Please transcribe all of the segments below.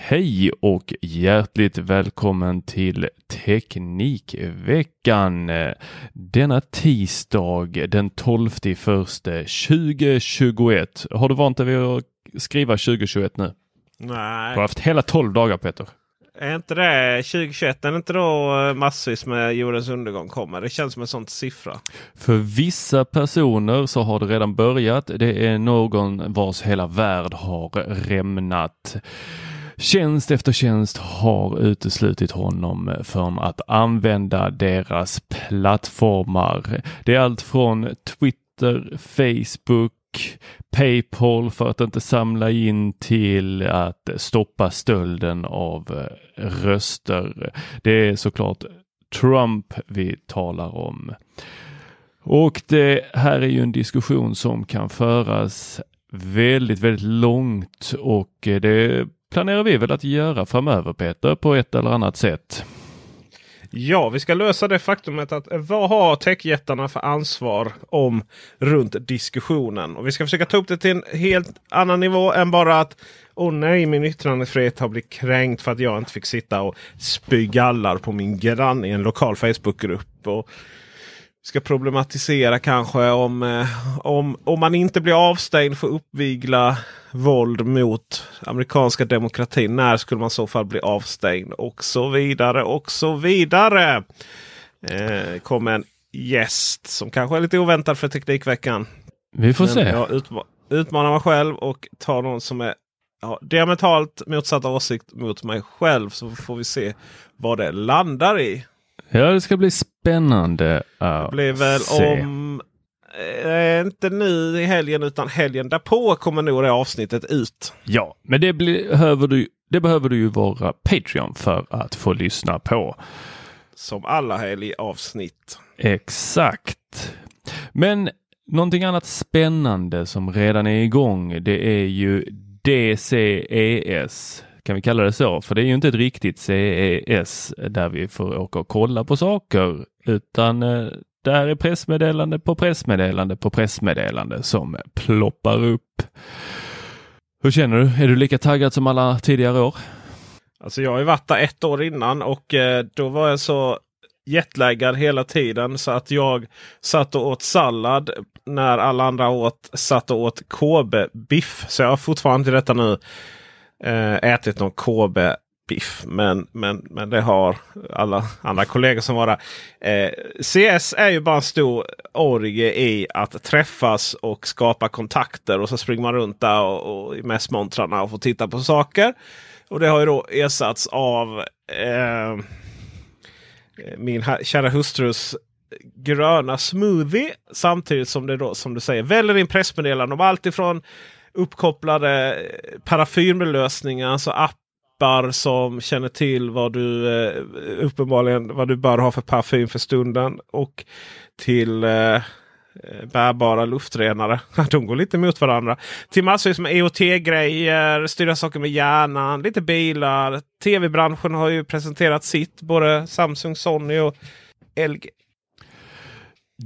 Hej och hjärtligt välkommen till Teknikveckan. Denna tisdag den 12 första 2021. Har du vant dig vid att skriva 2021 nu? Nej. Du har haft hela 12 dagar Peter. Är inte det 2021? Är det inte då massvis med jordens undergång kommer? Det känns som en sån siffra. För vissa personer så har det redan börjat. Det är någon vars hela värld har rämnat. Tjänst efter tjänst har uteslutit honom från att använda deras plattformar. Det är allt från Twitter, Facebook, Paypal för att inte samla in till att stoppa stölden av eh, röster. Det är såklart Trump vi talar om. Och det här är ju en diskussion som kan föras väldigt, väldigt långt och eh, det planerar vi väl att göra framöver Peter på ett eller annat sätt. Ja, vi ska lösa det faktumet att eh, vad har techjättarna för ansvar om runt diskussionen? Och vi ska försöka ta upp det till en helt annan nivå än bara att Åh oh nej, min yttrandefrihet har blivit kränkt för att jag inte fick sitta och spy gallar på min granne i en lokal Facebookgrupp. Och ska problematisera kanske om, eh, om, om man inte blir avstängd för uppvigla våld mot amerikanska demokratin. När skulle man i så fall bli avstängd? Och så vidare och så vidare. Eh, kommer en gäst som kanske är lite oväntad för Teknikveckan. Vi får Men se. Jag utma utmanar mig själv och tar någon som är ja, diametralt motsatta åsikt mot mig själv. Så får vi se vad det landar i. Ja, det ska bli spännande att Det blir väl se. om... Eh, inte nu i helgen utan helgen därpå kommer nog det avsnittet ut. Ja, men det behöver du, det behöver du ju vara Patreon för att få lyssna på. Som alla helg avsnitt. Exakt. Men någonting annat spännande som redan är igång, det är ju DCES. Kan vi kalla det så? För det är ju inte ett riktigt CES där vi får åka och kolla på saker, utan eh, där är pressmeddelande på pressmeddelande på pressmeddelande som ploppar upp. Hur känner du? Är du lika taggad som alla tidigare år? Alltså jag har ju varit där ett år innan och eh, då var jag så jetlaggad hela tiden så att jag satt och åt sallad när alla andra åt, satt och åt KB-biff. Så jag har fortfarande till detta nu Eh, ätit någon KB biff. Men, men, men det har alla andra kollegor som var där. Eh, CS är ju bara en stor orgie i att träffas och skapa kontakter. Och så springer man runt där och, och i mässmontrarna och får titta på saker. Och det har ju då ersatts av eh, min kära hustrus gröna smoothie. Samtidigt som det då som du säger väller in pressmeddelanden om allt ifrån uppkopplade eh, parfymlösningar, alltså appar som känner till vad du eh, uppenbarligen vad du bör ha för parfym för stunden. Och till eh, eh bärbara luftrenare. De går lite mot varandra. Till massvis med liksom EOT-grejer, styra saker med hjärnan, lite bilar. Tv-branschen har ju presenterat sitt. Både Samsung, Sony och LG.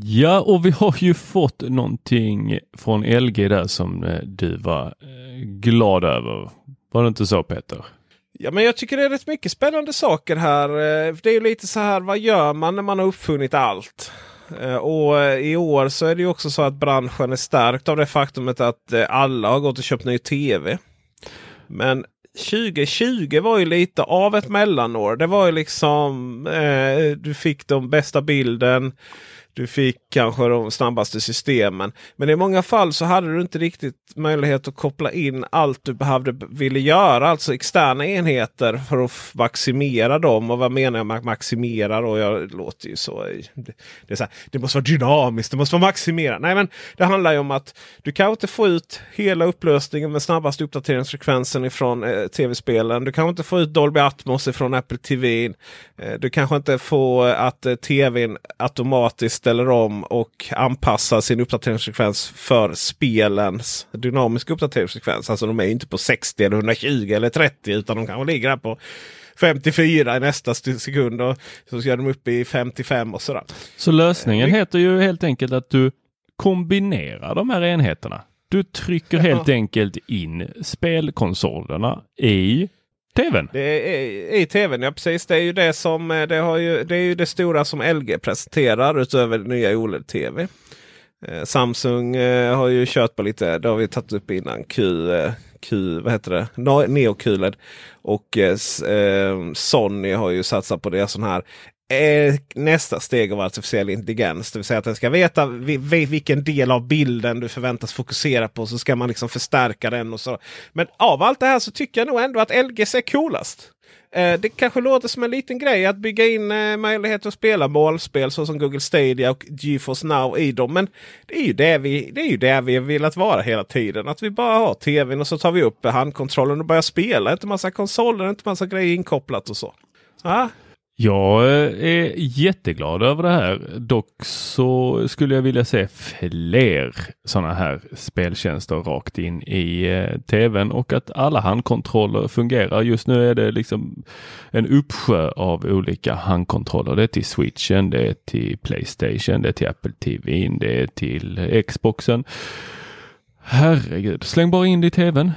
Ja, och vi har ju fått någonting från LG där som eh, du var eh, glad över. Var det inte så Peter? Ja, men jag tycker det är rätt mycket spännande saker här. Eh, det är ju lite så här, vad gör man när man har uppfunnit allt? Och i år så är det ju också så att branschen är stärkt av det faktumet att alla har gått och köpt ny tv. Men 2020 var ju lite av ett mellanår. Det var ju liksom eh, du fick de bästa bilden. Du fick kanske de snabbaste systemen. Men i många fall så hade du inte riktigt möjlighet att koppla in allt du behövde ville göra. Alltså externa enheter för att maximera dem. Och vad menar jag med maximera då? Jag låter ju så. Det, det, är så här, det måste vara dynamiskt, det måste vara maximera. Nej men det handlar ju om att du kan inte få ut hela upplösningen med snabbaste uppdateringsfrekvensen ifrån eh, tv-spelen. Du kan inte få ut Dolby Atmos ifrån Apple TV. Eh, du kanske inte får att eh, tvn automatiskt ställer om och anpassar sin uppdateringsfrekvens för spelens dynamiska uppdateringsfrekvens. Alltså de är inte på 60 eller 120 eller 30 utan de kanske ligger på 54 i nästa sekund och så ska de upp i 55 och sådär. Så lösningen eh, heter ju helt enkelt att du kombinerar de här enheterna. Du trycker helt ja. enkelt in spelkonsolerna i TVn? Det är i tvn, ja precis. Det är ju det som eh, det, har ju, det är ju det stora som LG presenterar utöver nya OLED-TV. Eh, Samsung eh, har ju kört på lite, det har vi tagit upp innan, Q, eh, Q vad heter det? Neo QLED. Och eh, eh, Sony har ju satsat på det sån här nästa steg av artificiell intelligens. Det vill säga att den ska veta vilken del av bilden du förväntas fokusera på. Så ska man liksom förstärka den. och så. Men av allt det här så tycker jag nog ändå att LGC är coolast. Eh, det kanske låter som en liten grej att bygga in eh, möjlighet att spela målspel såsom Google Stadia och GeForce Now i dem. Men det är ju det vi, det är ju det vi velat vara hela tiden. Att vi bara har tvn och så tar vi upp handkontrollen och börjar spela. Inte massa konsoler, inte massa grejer inkopplat och så. Ah, jag eh, är jätteglad över det här. Dock så skulle jag vilja se fler sådana här speltjänster rakt in i eh, tvn och att alla handkontroller fungerar. Just nu är det liksom en uppsjö av olika handkontroller. Det är till switchen, det är till Playstation, det är till Apple TV, det är till Xboxen. Herregud, släng bara in det i tvn.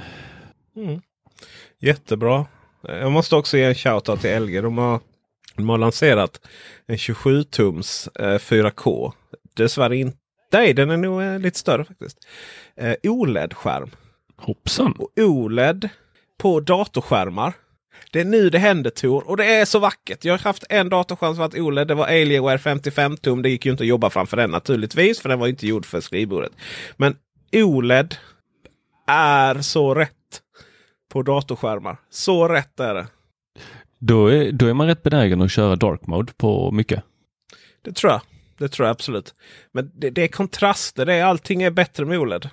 Mm. Jättebra. Jag måste också ge en shoutout till LG. De har de har lanserat en 27 tums eh, 4K. Dessvärre inte. Nej, den är nog eh, lite större faktiskt. Eh, OLED-skärm. Hoppsan! Och OLED på datorskärmar. Det är nu det händer Tor. Och det är så vackert. Jag har haft en datorskärm som varit OLED. Det var Alienware 55 tum. Det gick ju inte att jobba framför den naturligtvis. För den var inte gjord för skrivbordet. Men OLED är så rätt på datorskärmar. Så rätt är det. Då är, då är man rätt benägen att köra dark mode på mycket. Det tror jag. Det tror jag absolut. Men det, det är kontraster. Det är, allting är bättre med OLED.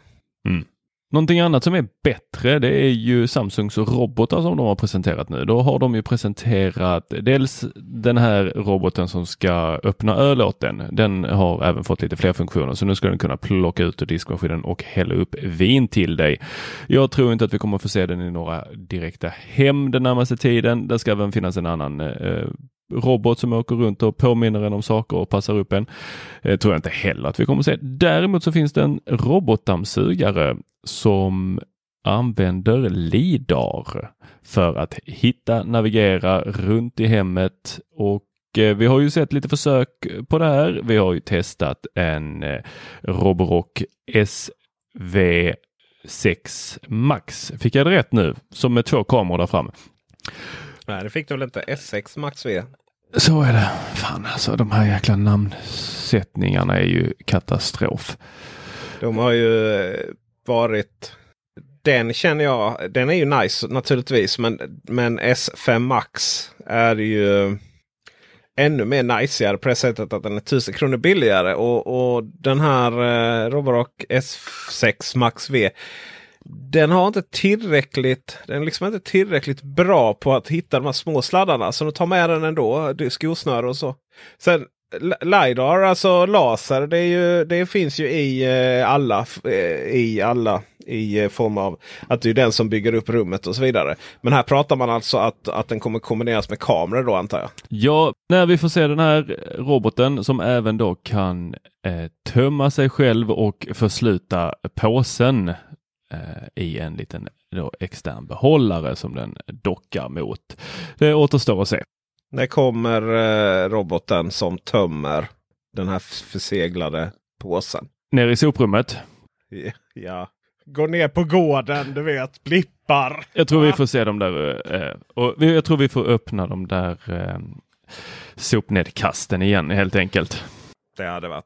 Mm. Någonting annat som är bättre det är ju Samsungs robotar som de har presenterat nu. Då har de ju presenterat dels den här roboten som ska öppna öl åt den. Den har även fått lite fler funktioner så nu ska den kunna plocka ut ur diskmaskinen och hälla upp vin till dig. Jag tror inte att vi kommer få se den i några direkta hem den närmaste tiden. Det ska även finnas en annan eh, robot som åker runt och påminner en om saker och passar upp en. Eh, tror jag inte heller att vi kommer se. Däremot så finns det en robotdammsugare som använder LIDAR för att hitta, navigera runt i hemmet och eh, vi har ju sett lite försök på det här. Vi har ju testat en eh, Roborock SV6 Max. Fick jag det rätt nu? Som med två kameror där framme. Nej, det fick du väl inte. S6 Max V. Så är det. Fan alltså, de här jäkla namnsättningarna är ju katastrof. De har ju eh, varit... Den känner jag, den är ju nice naturligtvis. Men, men S5 Max är ju ännu mer najsigare på det sättet att den är 1000 kronor billigare. Och, och den här eh, Roborock S6 Max V den har inte tillräckligt, den är liksom inte tillräckligt bra på att hitta de här små sladdarna. Så de tar med den ändå, skosnöre och så. Sen LiDAR, alltså laser, det, är ju, det finns ju i eh, alla. Eh, I alla i eh, form av att det är den som bygger upp rummet och så vidare. Men här pratar man alltså att, att den kommer kombineras med kameror då antar jag? Ja, när vi får se den här roboten som även då kan eh, tömma sig själv och försluta påsen i en liten extern behållare som den dockar mot. Det återstår att se. När kommer eh, roboten som tömmer den här förseglade påsen? Ner i soprummet? Ja. Gå ner på gården, du vet, blippar. Jag tror vi får se dem där. Eh, och jag tror vi får öppna de där eh, sopnedkasten igen helt enkelt. Det hade varit.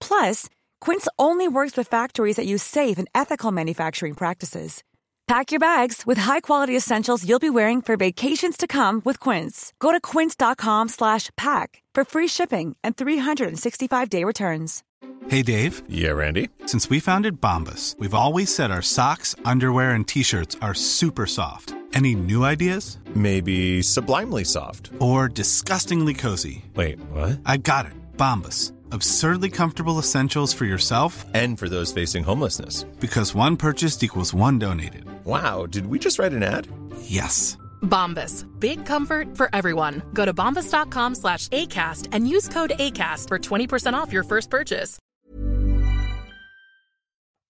Plus, Quince only works with factories that use safe and ethical manufacturing practices. Pack your bags with high-quality essentials you'll be wearing for vacations to come with Quince. Go to quince.com/pack for free shipping and 365-day returns. Hey Dave. Yeah, Randy. Since we founded Bombus, we've always said our socks, underwear and t-shirts are super soft. Any new ideas? Maybe sublimely soft or disgustingly cozy. Wait, what? I got it. Bombus Absurdly comfortable essentials for yourself and for those facing homelessness. Because one purchased equals one donated. Wow, did we just write an ad? Yes. Bombas. Big comfort for everyone. Go to bombas.com slash ACAST and use code ACAST for 20% off your first purchase.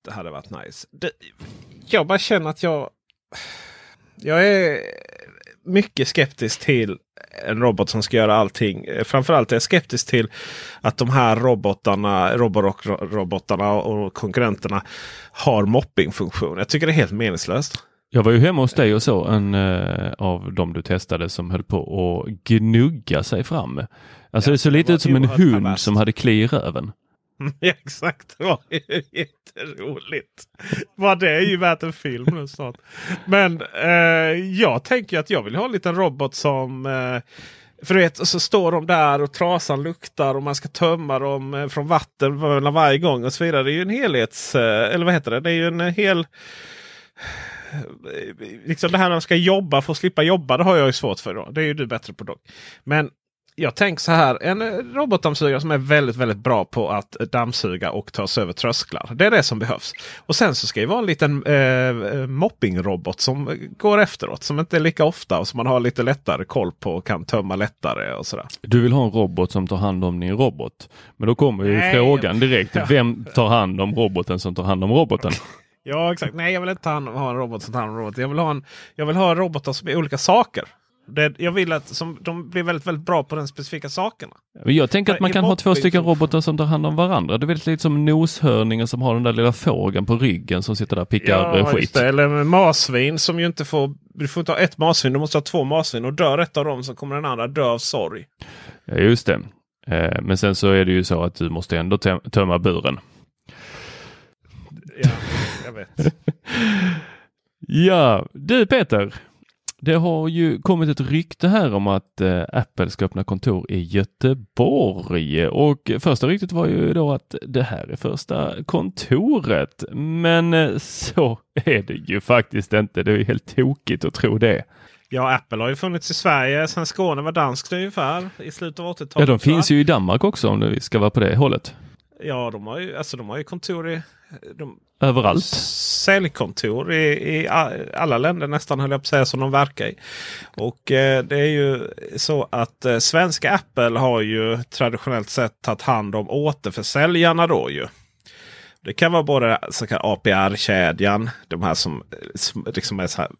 Det hade varit nice. Det, jag bara känner att jag... Jag är mycket skeptisk till en robot som ska göra allting. Framförallt är jag skeptisk till att de här robotarna, Roborock-robotarna och konkurrenterna har moppingfunktion. Jag tycker det är helt meningslöst. Jag var ju hemma hos dig och så en uh, av dem du testade som höll på att gnugga sig fram. Alltså ja, det såg lite ut som en hund perverst. som hade kli i röven. Ja, exakt, det var ju jätteroligt. Vad det är ju värt en film nu snart. Men eh, jag tänker att jag vill ha en liten robot som eh, för du vet, så står de där och trasan luktar och man ska tömma dem eh, från vatten varje gång och så vidare. Det är ju en helhets... Eh, eller vad heter det? Det är ju en hel... Eh, liksom det här när man ska jobba för att slippa jobba, det har jag ju svårt för. Då. Det är ju du bättre på dock. Men jag tänker så här. En robotdammsugare som är väldigt, väldigt bra på att dammsuga och ta sig över trösklar. Det är det som behövs. Och sen så ska det vara en liten eh, moppingrobot som går efteråt. Som inte är lika ofta och som man har lite lättare koll på och kan tömma lättare. och sådär. Du vill ha en robot som tar hand om din robot. Men då kommer ju Nej. frågan direkt. Vem tar hand om roboten som tar hand om roboten? Ja exakt. Nej jag vill inte ha en robot som tar hand om roboten. Jag vill ha, en, jag vill ha robotar som är olika saker. Det, jag vill att som, de blir väldigt, väldigt bra på den specifika sakerna. Jag tänker att man kan ha två stycken robotar som tar hand om varandra. Det är väldigt lite som noshörningen som har den där lilla fågeln på ryggen som sitter där och pickar ja, eh, skit. Det, eller marsvin som ju inte får... Du får inte ha ett marsvin, du måste ha två marsvin. Och dör ett av dem så kommer den andra dö av sorg. Ja, just det. Eh, men sen så är det ju så att du måste ändå tömma buren. Ja, jag vet. ja, du Peter. Det har ju kommit ett rykte här om att eh, Apple ska öppna kontor i Göteborg och första ryktet var ju då att det här är första kontoret. Men eh, så är det ju faktiskt inte. Det är helt tokigt att tro det. Ja, Apple har ju funnits i Sverige sedan Skåne var danskt ungefär i slutet av 80-talet. Ja, de finns ju i Danmark också om det ska vara på det hållet. Ja, de har ju, alltså, de har ju kontor i... De, Överallt. Säljkontor i, i alla länder nästan höll jag på att säga som de verkar i. Och eh, det är ju så att eh, svenska Apple har ju traditionellt sett tagit hand om återförsäljarna då ju. Det kan vara både APR-kedjan, de här som, som liksom är så här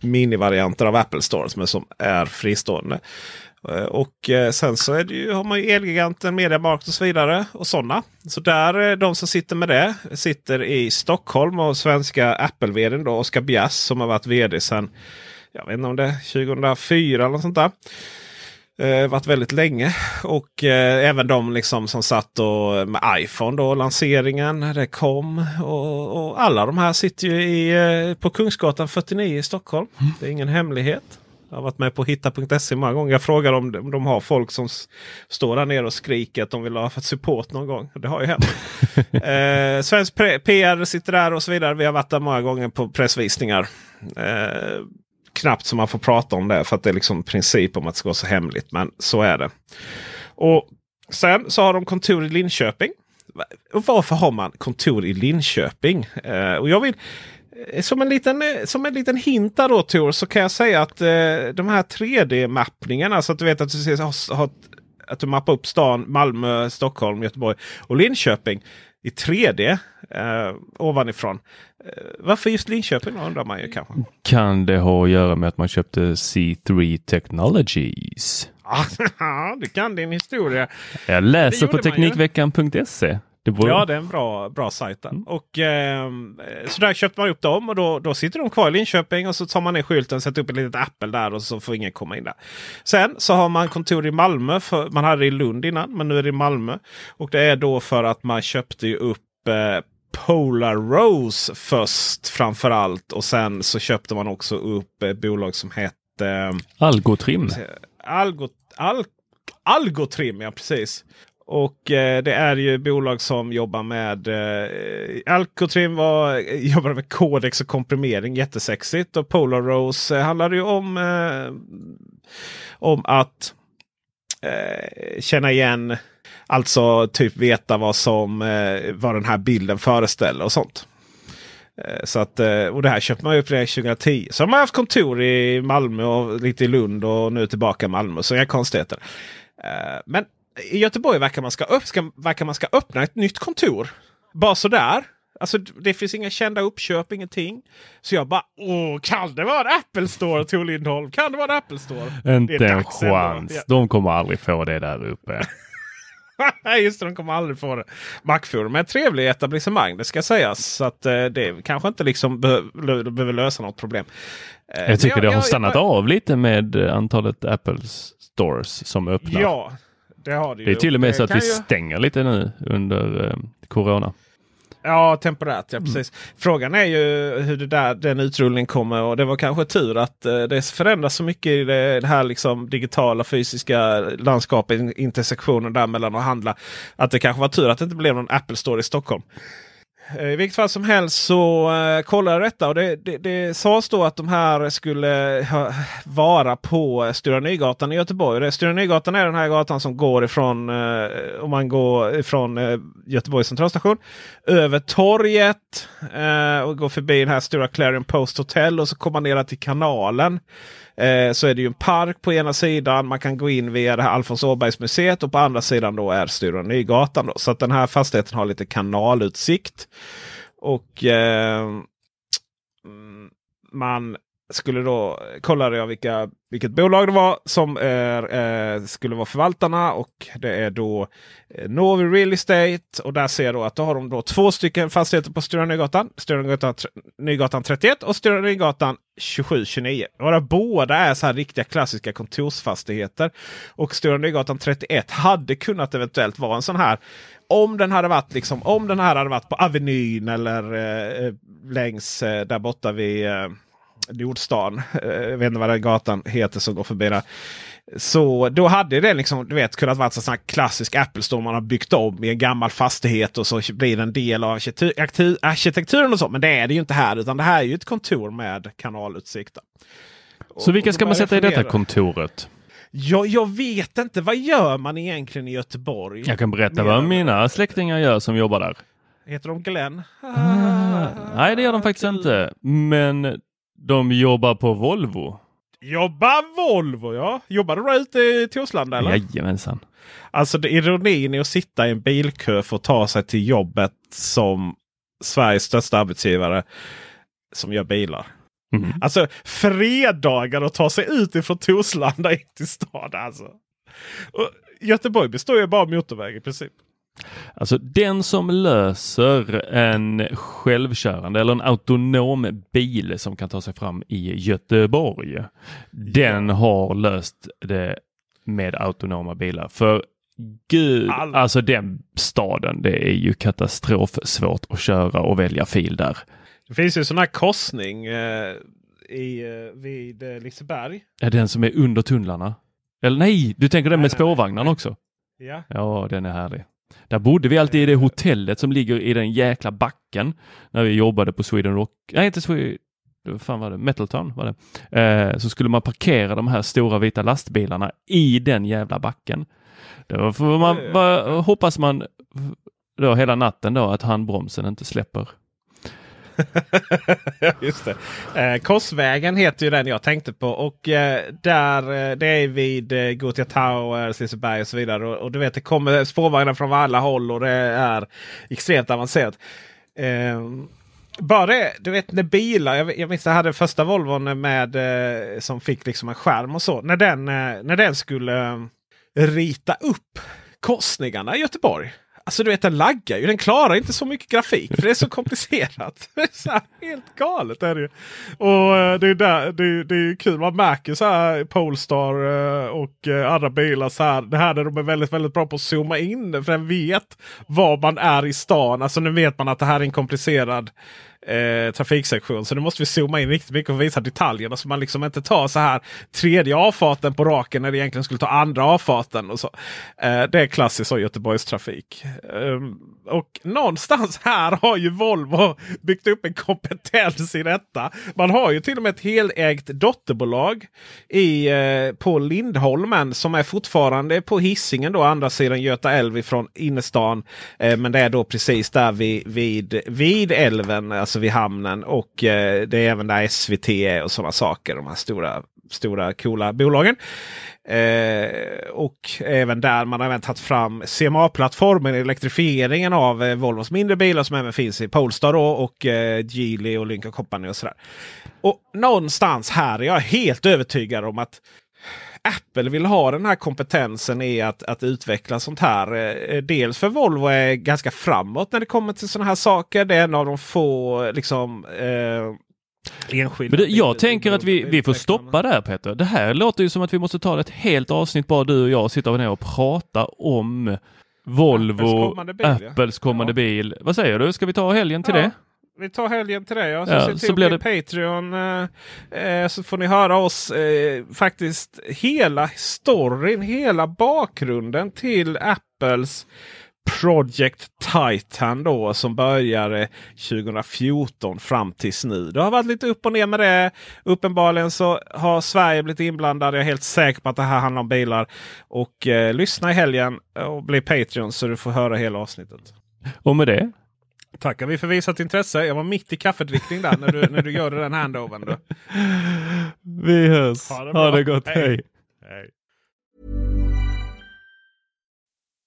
minivarianter av Apple Store som är, som är fristående. Eh, och eh, sen så är det ju, har man ju Elgiganten, Mediamarkt och så vidare. Och sådana. Så där, eh, de som sitter med det sitter i Stockholm och svenska Apple-vdn Oskar Bjass som har varit vd sedan jag vet inte om det är 2004 eller något sånt där. Eh, varit väldigt länge. Och eh, även de liksom som satt och, med iPhone då, lanseringen det kom. Och, och alla de här sitter ju i, eh, på Kungsgatan 49 i Stockholm. Mm. Det är ingen hemlighet. Jag har varit med på hitta.se många gånger. Jag frågar om de, om de har folk som står där nere och skriker att de vill ha support någon gång. Det har ju hänt. eh, Svensk PR sitter där och så vidare. Vi har varit där många gånger på pressvisningar. Eh, knappt som man får prata om det för att det är liksom princip om att det ska vara så hemligt. Men så är det. Och Sen så har de kontor i Linköping. Och varför har man kontor i Linköping? Eh, och jag vill som en liten, eh, som en liten hint då Tor, så kan jag säga att eh, de här 3D-mappningarna, så att du vet att du, ser, har, att du mappar upp stan Malmö, Stockholm, Göteborg och Linköping i 3D eh, ovanifrån. Eh, varför just Linköping undrar man ju kanske. Kan det ha att göra med att man köpte C3 Technologies? Ja, det kan din historia. Jag läser på Teknikveckan.se. Borde... Ja, det är en bra, bra sajt. Där. Mm. Och, eh, så där köpte man upp dem och då, då sitter de kvar i Linköping och så tar man ner skylten, sätter upp ett litet Apple där och så får ingen komma in där. Sen så har man kontor i Malmö. För, man hade det i Lund innan, men nu är det i Malmö. Och det är då för att man köpte upp eh, Polar Rose först framför allt. Och sen så köpte man också upp ett bolag som hette eh, Algotrim. Algot, Al, Algotrim, ja precis. Och eh, det är ju bolag som jobbar med eh, Alcotrim var, eh, jobbar med kodex och komprimering. Jättesexigt. Och Polar Rose eh, handlar ju om, eh, om att eh, känna igen. Alltså typ veta vad som eh, vad den här bilden föreställer och sånt. Eh, så att, eh, och det här köpte man upp redan 2010. Så har man haft kontor i Malmö och lite i Lund och nu tillbaka i Malmö. Så inga konstigheter. Men i Göteborg verkar man ska, upp, ska, verkar man ska öppna ett nytt kontor. Bara sådär. Alltså det finns inga kända uppköp, ingenting. Så jag bara, åh, kan det vara en Apple Store Tor Lindholm? Kan det vara en Apple Store? Inte en chans. Ja. De kommer aldrig få det där uppe. Just det, de kommer aldrig få det. Macforum är ett trevligt etablissemang, det ska sägas. Så att eh, det kanske inte liksom behöver, behöver lösa något problem. Eh, jag tycker jag, det har jag, stannat jag, av lite med antalet Apple Stores som öppnar. Ja, det har det ju. Det är till och med så att vi ju... stänger lite nu under eh, Corona. Ja, temporärt. Ja, precis. Mm. Frågan är ju hur det där, den utrullningen kommer. Och det var kanske tur att eh, det förändras så mycket i det, det här liksom digitala fysiska landskapet, intersektionen där mellan att handla. Att det kanske var tur att det inte blev någon Apple Store i Stockholm. Eh, I vilket fall som helst så uh, kollade jag detta och det, det, det sades då att de här skulle ha, vara på Stora Nygatan i Göteborg. Stora Nygatan är den här gatan som går ifrån, uh, om man går ifrån uh, Göteborgs centralstation över torget och går förbi den här stora Clarion Post Hotel och så kommer man ner till kanalen. Eh, så är det ju en park på ena sidan. Man kan gå in via det här Alfons Åbergs museet och på andra sidan då är Sture Nygatan. Då. Så att den här fastigheten har lite kanalutsikt. Och eh, mm, man skulle då kollade jag vilka, vilket bolag det var som är, eh, skulle vara förvaltarna. Och det är då eh, Novi Real Estate. Och där ser jag då att då har de då två stycken fastigheter på Stora Nygatan. Stora Nygatan, Nygatan 31 och Stora Nygatan 2729. Och båda är så här riktiga klassiska kontorsfastigheter. Och Stora Nygatan 31 hade kunnat eventuellt vara en sån här om den hade varit liksom, om den här hade varit på Avenyn eller eh, eh längs eh, där borta vid eh, Nordstan. Eh, jag vet inte vad den gatan heter som går förbi där. Så då hade det liksom, du vet, kunnat vara en sån klassisk Apple Store man har byggt om i en gammal fastighet och så blir det en del av arkitekturen och så. Men det är det ju inte här utan det här är ju ett kontor med kanalutsikt. Så vilka ska man sätta i detta kontoret? Jag, jag vet inte. Vad gör man egentligen i Göteborg? Jag kan berätta Mer vad mina släktingar gör som jobbar där. Heter de Glenn? Ah, nej, det gör de faktiskt inte. Men de jobbar på Volvo. Jobbar Volvo ja! Jobbar du ute i Torslanda eller? Jajamensan. Alltså det, ironin är att sitta i en bilkö för att ta sig till jobbet som Sveriges största arbetsgivare som gör bilar. Mm. Alltså fredagar att ta sig ut ifrån Torslanda in till stan. Alltså. Och Göteborg består ju bara av motorväg i princip. Alltså den som löser en självkörande eller en autonom bil som kan ta sig fram i Göteborg. Den har löst det med autonoma bilar. För gud, All... alltså den staden, det är ju katastrof svårt att köra och välja fil där. Det finns ju sån här korsning eh, i, eh, vid eh, Liseberg. Ja, den som är under tunnlarna. Eller nej, du tänker den med spårvagnen också? Ja. Ja, den är härlig. Där bodde vi alltid i det hotellet som ligger i den jäkla backen när vi jobbade på Sweden Rock. Nej, inte Sweden fan var det? Metaltown var det. Eh, så skulle man parkera de här stora vita lastbilarna i den jävla backen. Då får man, va, hoppas man då hela natten då att handbromsen inte släpper. Just det. Eh, Korsvägen heter ju den jag tänkte på. Och eh, där, eh, det är vid eh, Gothia Tower, eh, Liseberg och så vidare. Och, och, du vet det kommer spårvagnar från alla håll och det är extremt avancerat. Eh, bara det, du vet när bilar, jag, jag minns jag hade första Volvon med eh, som fick liksom en skärm och så. När den, eh, när den skulle eh, rita upp korsningarna i Göteborg. Alltså du vet den laggar ju. Den klarar inte så mycket grafik för det är så komplicerat. det är så helt galet är det Och eh, det är, där, det, det är kul. Man märker så här Polestar eh, och eh, andra bilar. Så här, det här där de är väldigt, väldigt bra på att zooma in. För den vet var man är i stan. Alltså nu vet man att det här är en komplicerad eh, trafiksektion. Så nu måste vi zooma in riktigt mycket och visa detaljerna så man liksom inte tar så här tredje avfarten på raken när det egentligen skulle ta andra avfarten. Och så. Eh, det är klassiskt så Göteborgs trafik. Eh, och någonstans här har ju Volvo byggt upp en kompetens i detta. Man har ju till och med ett helägt dotterbolag i, eh, på Lindholmen som är fortfarande på hissingen då andra sidan Göta älv ifrån innerstan. Eh, men det är då precis där vid, vid, vid älven. Alltså alltså vid hamnen. Och eh, det är även där SVT är och sådana saker. De här stora, stora coola bolagen. Eh, och även där man har även tagit fram CMA-plattformen, elektrifieringen av eh, Volvos mindre bilar som även finns i Polestar då, och eh, Geely och Lynk Company och sådär. Och någonstans här är jag helt övertygad om att Apple vill ha den här kompetensen i att, att utveckla sånt här. Eh, dels för Volvo är ganska framåt när det kommer till sådana här saker. Det är en av de få liksom eh, Enskilda Men det, jag tänker att vi, vi får stoppa där Peter. Det här låter ju som att vi måste ta ett helt avsnitt bara du och jag och sitta ner och prata om Volvo, Apples kommande bil. Apples kommande ja. bil. Vad säger du? Ska vi ta helgen till ja. det? Vi tar helgen till det. Ja. Så, ja, så blir det Patreon eh, eh, så får ni höra oss eh, faktiskt hela storyn, hela bakgrunden till Apples Project Titan då som började 2014 fram tills nu. Det har varit lite upp och ner med det. Uppenbarligen så har Sverige blivit inblandad. Jag är helt säker på att det här handlar om bilar. Och eh, lyssna i helgen och bli Patreon så du får höra hela avsnittet. Och med det tackar vi för visat intresse. Jag var mitt i kaffedrickning där när du, när du gjorde den handovern. Vi hörs. Ha det, ha det gott. Hej. Hej.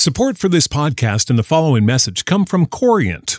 Support for this podcast and the following message come from Corient.